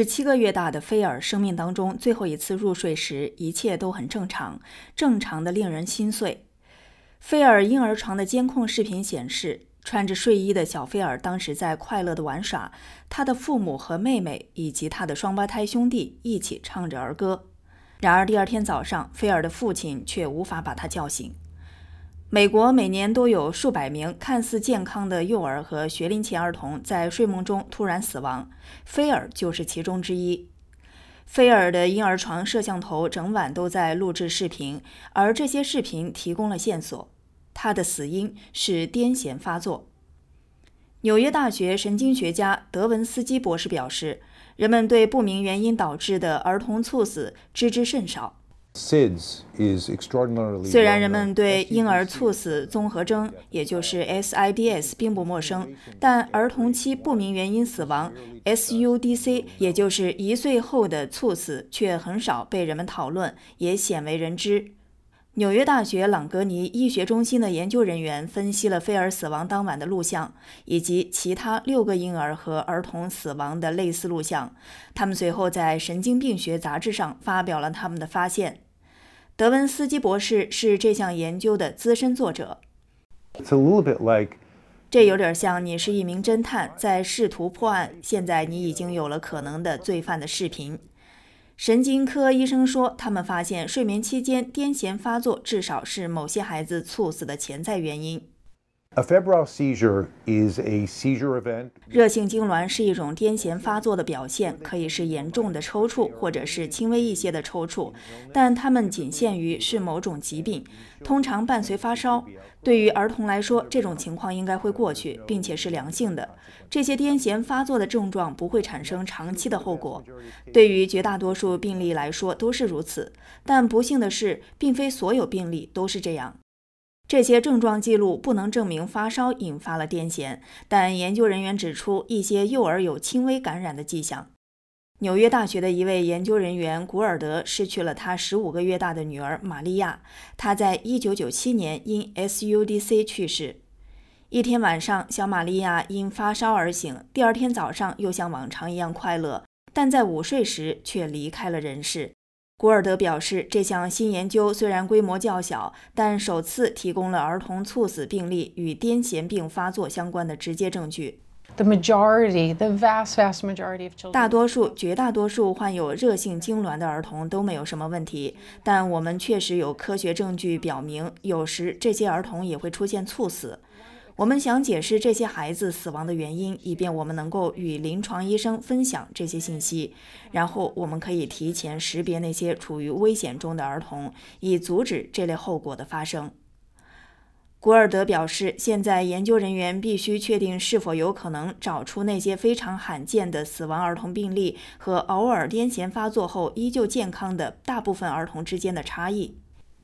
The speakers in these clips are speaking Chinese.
是七个月大的菲尔生命当中最后一次入睡时，一切都很正常，正常的令人心碎。菲尔婴儿床的监控视频显示，穿着睡衣的小菲尔当时在快乐地玩耍，他的父母和妹妹以及他的双胞胎兄弟一起唱着儿歌。然而第二天早上，菲尔的父亲却无法把他叫醒。美国每年都有数百名看似健康的幼儿和学龄前儿童在睡梦中突然死亡，菲尔就是其中之一。菲尔的婴儿床摄像头整晚都在录制视频，而这些视频提供了线索：他的死因是癫痫发作。纽约大学神经学家德文斯基博士表示，人们对不明原因导致的儿童猝死知之甚少。虽然人们对婴儿猝死综合征，也就是 SIDS 并不陌生，但儿童期不明原因死亡 （SUDC） 也就是一岁后的猝死却很少被人们讨论，也鲜为人知。纽约大学朗格尼医学中心的研究人员分析了菲尔死亡当晚的录像，以及其他六个婴儿和儿童死亡的类似录像。他们随后在《神经病学杂志》上发表了他们的发现。德文斯基博士是这项研究的资深作者。It's a little bit like 这有点像你是一名侦探，在试图破案。现在你已经有了可能的罪犯的视频。神经科医生说，他们发现睡眠期间癫痫发作至少是某些孩子猝死的潜在原因。A febrile seizure is a seizure event. 热性痉挛是一种癫痫发作的表现，可以是严重的抽搐，或者是轻微一些的抽搐，但它们仅限于是某种疾病，通常伴随发烧。对于儿童来说，这种情况应该会过去，并且是良性的。这些癫痫发作的症状不会产生长期的后果。对于绝大多数病例来说都是如此，但不幸的是，并非所有病例都是这样。这些症状记录不能证明发烧引发了癫痫，但研究人员指出一些幼儿有轻微感染的迹象。纽约大学的一位研究人员古尔德失去了他十五个月大的女儿玛利亚，她在一九九七年因 SUDC 去世。一天晚上，小玛利亚因发烧而醒，第二天早上又像往常一样快乐，但在午睡时却离开了人世。古尔德表示，这项新研究虽然规模较小，但首次提供了儿童猝死病例与癫痫病发作相关的直接证据。The majority, the vast, vast majority of children. 大多数、绝大多数患有热性痉挛的儿童都没有什么问题，但我们确实有科学证据表明，有时这些儿童也会出现猝死。我们想解释这些孩子死亡的原因，以便我们能够与临床医生分享这些信息，然后我们可以提前识别那些处于危险中的儿童，以阻止这类后果的发生。古尔德表示，现在研究人员必须确定是否有可能找出那些非常罕见的死亡儿童病例和偶尔癫痫发作后依旧健康的大部分儿童之间的差异。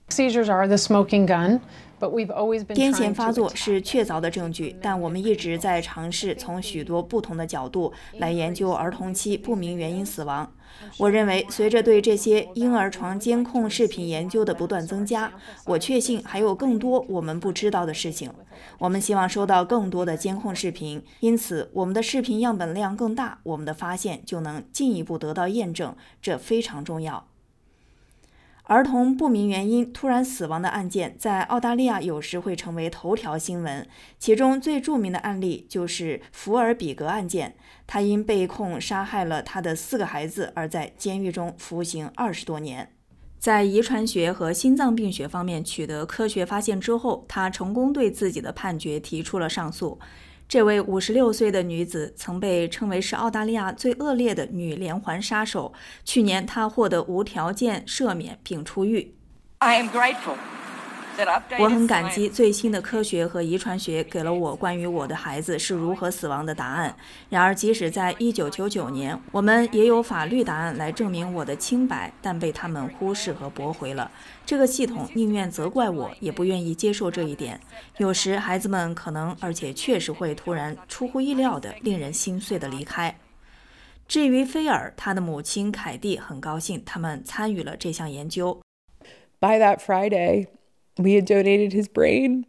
Seizures are the smoking gun. 癫痫发作是确凿的证据，但我们一直在尝试从许多不同的角度来研究儿童期不明原因死亡。我认为，随着对这些婴儿床监控视频研究的不断增加，我确信还有更多我们不知道的事情。我们希望收到更多的监控视频，因此我们的视频样本量更大，我们的发现就能进一步得到验证，这非常重要。儿童不明原因突然死亡的案件在澳大利亚有时会成为头条新闻，其中最著名的案例就是福尔比格案件。他因被控杀害了他的四个孩子而在监狱中服刑二十多年。在遗传学和心脏病学方面取得科学发现之后，他成功对自己的判决提出了上诉。这位五十六岁的女子曾被称为是澳大利亚最恶劣的女连环杀手。去年，她获得无条件赦免并出狱。I am grateful 我很感激最新的科学和遗传学给了我关于我的孩子是如何死亡的答案。然而，即使在1999年，我们也有法律答案来证明我的清白，但被他们忽视和驳回了。这个系统宁愿责怪我，也不愿意接受这一点。有时，孩子们可能，而且确实会突然出乎意料的、令人心碎的离开。至于菲尔，他的母亲凯蒂很高兴他们参与了这项研究。By that Friday. We had donated his brain.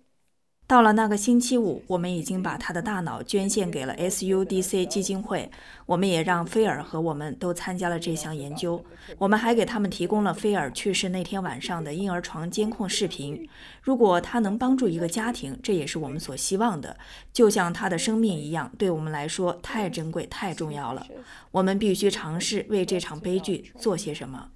到了那个星期五，我们已经把他的大脑捐献给了 SUDC 基金会。我们也让菲尔和我们都参加了这项研究。我们还给他们提供了菲尔去世那天晚上的婴儿床监控视频。如果他能帮助一个家庭，这也是我们所希望的。就像他的生命一样，对我们来说太珍贵、太重要了。我们必须尝试为这场悲剧做些什么。